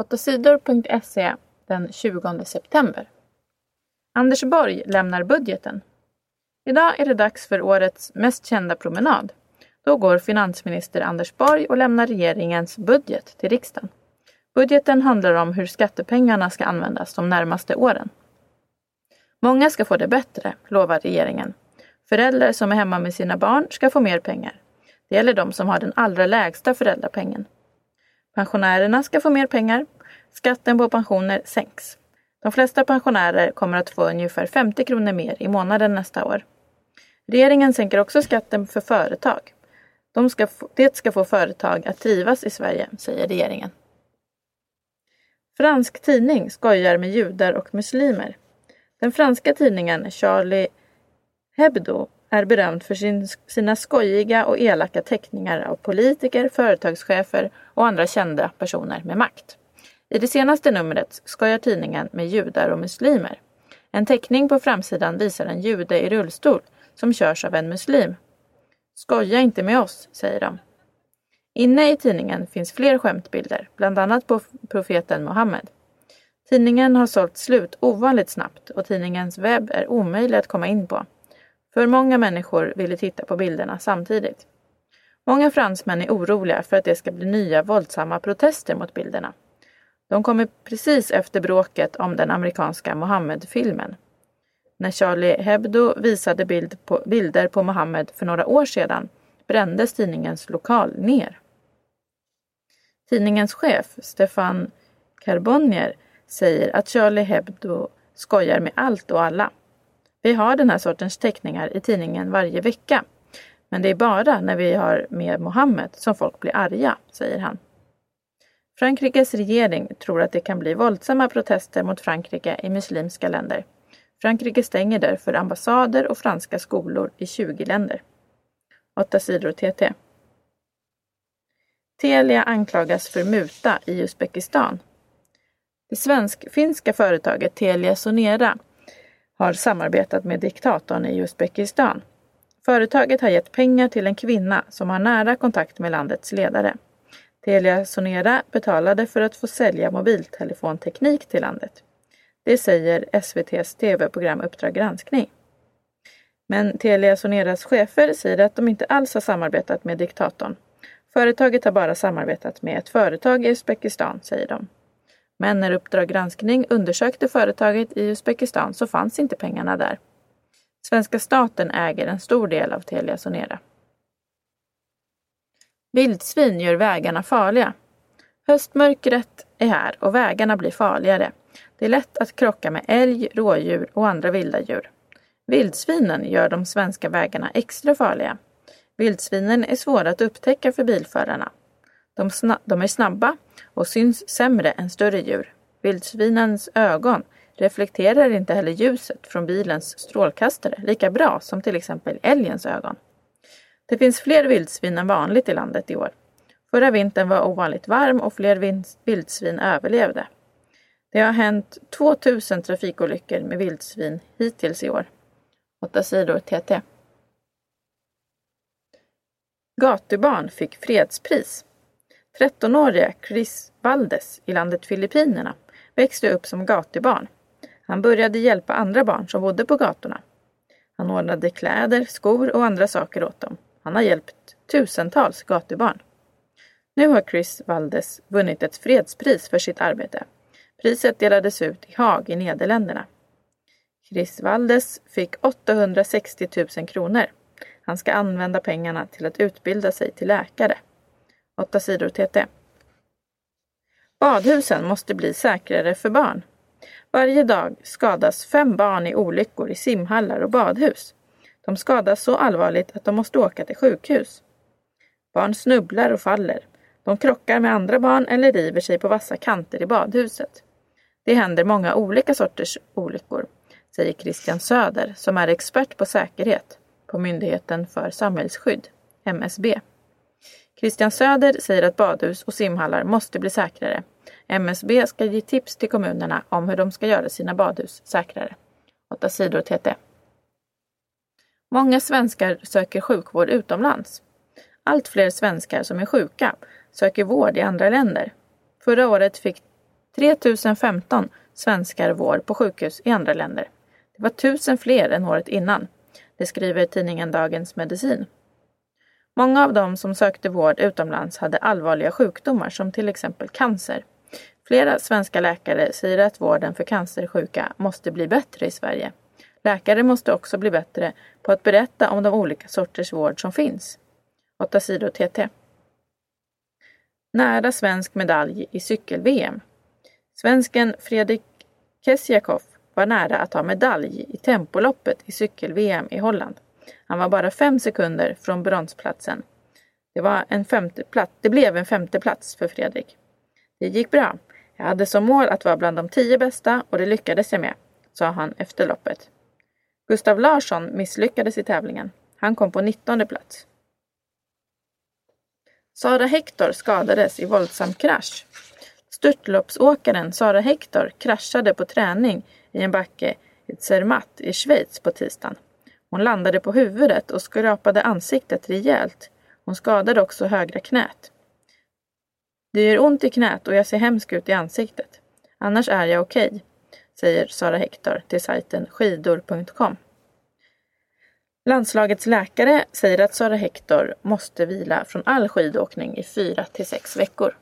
8sidor.se den 20 september. Anders Borg lämnar budgeten. Idag är det dags för årets mest kända promenad. Då går finansminister Anders Borg och lämnar regeringens budget till riksdagen. Budgeten handlar om hur skattepengarna ska användas de närmaste åren. Många ska få det bättre, lovar regeringen. Föräldrar som är hemma med sina barn ska få mer pengar. Det gäller de som har den allra lägsta föräldrapengen. Pensionärerna ska få mer pengar. Skatten på pensioner sänks. De flesta pensionärer kommer att få ungefär 50 kronor mer i månaden nästa år. Regeringen sänker också skatten för företag. De ska få, det ska få företag att trivas i Sverige, säger regeringen. Fransk tidning skojar med judar och muslimer. Den franska tidningen Charlie Hebdo är berömd för sin, sina skojiga och elaka teckningar av politiker, företagschefer och andra kända personer med makt. I det senaste numret skojar tidningen med judar och muslimer. En teckning på framsidan visar en jude i rullstol som körs av en muslim. Skoja inte med oss, säger de. Inne i tidningen finns fler skämtbilder, bland annat på profeten Muhammed. Tidningen har sålt slut ovanligt snabbt och tidningens webb är omöjlig att komma in på. För många människor ville titta på bilderna samtidigt. Många fransmän är oroliga för att det ska bli nya våldsamma protester mot bilderna. De kommer precis efter bråket om den amerikanska Mohammed-filmen. När Charlie Hebdo visade bild på, bilder på Mohammed för några år sedan brändes tidningens lokal ner. Tidningens chef, Stefan Carbonnier, säger att Charlie Hebdo skojar med allt och alla. Vi har den här sortens teckningar i tidningen varje vecka. Men det är bara när vi har med Mohammed som folk blir arga, säger han. Frankrikes regering tror att det kan bli våldsamma protester mot Frankrike i muslimska länder. Frankrike stänger därför ambassader och franska skolor i 20 länder. 8 sidor TT. Telia anklagas för muta i Uzbekistan. Det svensk-finska företaget Telia Sonera har samarbetat med diktatorn i Uzbekistan. Företaget har gett pengar till en kvinna som har nära kontakt med landets ledare. Telia Sonera betalade för att få sälja mobiltelefonteknik till landet. Det säger SVTs tv-program Uppdrag granskning. Men Telia Soneras chefer säger att de inte alls har samarbetat med diktatorn. Företaget har bara samarbetat med ett företag i Uzbekistan, säger de. Men när Uppdrag granskning undersökte företaget i Uzbekistan så fanns inte pengarna där. Svenska staten äger en stor del av Telia Sonera. Vildsvin gör vägarna farliga. Höstmörkret är här och vägarna blir farligare. Det är lätt att krocka med älg, rådjur och andra vilda djur. Vildsvinen gör de svenska vägarna extra farliga. Vildsvinen är svåra att upptäcka för bilförarna. De, de är snabba och syns sämre än större djur. Vildsvinens ögon reflekterar inte heller ljuset från bilens strålkastare lika bra som till exempel älgens ögon. Det finns fler vildsvin än vanligt i landet i år. Förra vintern var ovanligt varm och fler vildsvin överlevde. Det har hänt 2000 trafikolyckor med vildsvin hittills i år. 8 sidor TT. Gatubarn fick fredspris. 13-årige Chris Valdes i landet Filippinerna växte upp som gatubarn. Han började hjälpa andra barn som bodde på gatorna. Han ordnade kläder, skor och andra saker åt dem. Han har hjälpt tusentals gatubarn. Nu har Chris Valdes vunnit ett fredspris för sitt arbete. Priset delades ut i Haag i Nederländerna. Chris Valdes fick 860 000 kronor. Han ska använda pengarna till att utbilda sig till läkare. 8 sidor TT. Badhusen måste bli säkrare för barn. Varje dag skadas fem barn i olyckor i simhallar och badhus. De skadas så allvarligt att de måste åka till sjukhus. Barn snubblar och faller. De krockar med andra barn eller river sig på vassa kanter i badhuset. Det händer många olika sorters olyckor, säger Christian Söder som är expert på säkerhet på Myndigheten för samhällsskydd, MSB. Christian Söder säger att badhus och simhallar måste bli säkrare. MSB ska ge tips till kommunerna om hur de ska göra sina badhus säkrare. 8 sidor TT. Många svenskar söker sjukvård utomlands. Allt fler svenskar som är sjuka söker vård i andra länder. Förra året fick 3015 svenskar vård på sjukhus i andra länder. Det var tusen fler än året innan. Det skriver tidningen Dagens Medicin. Många av dem som sökte vård utomlands hade allvarliga sjukdomar som till exempel cancer. Flera svenska läkare säger att vården för cancersjuka måste bli bättre i Sverige. Läkare måste också bli bättre på att berätta om de olika sorters vård som finns. 8 sidor TT. Nära svensk medalj i cykel-VM. Svensken Fredrik Kessiakoff var nära att ta medalj i tempoloppet i cykel-VM i Holland. Han var bara fem sekunder från bronsplatsen. Det, var en femteplats. det blev en femteplats för Fredrik. Det gick bra. Jag hade som mål att vara bland de tio bästa och det lyckades jag med, sa han efter loppet. Gustav Larsson misslyckades i tävlingen. Han kom på 19 plats. Sara Hector skadades i våldsam krasch. Störtloppsåkaren Sara Hector kraschade på träning i en backe i Zermatt i Schweiz på tisdagen. Hon landade på huvudet och skrapade ansiktet rejält. Hon skadade också högra knät. Det gör ont i knät och jag ser hemsk ut i ansiktet. Annars är jag okej, okay, säger Sara Hector till sajten skidor.com. Landslagets läkare säger att Sara Hector måste vila från all skidåkning i fyra till sex veckor.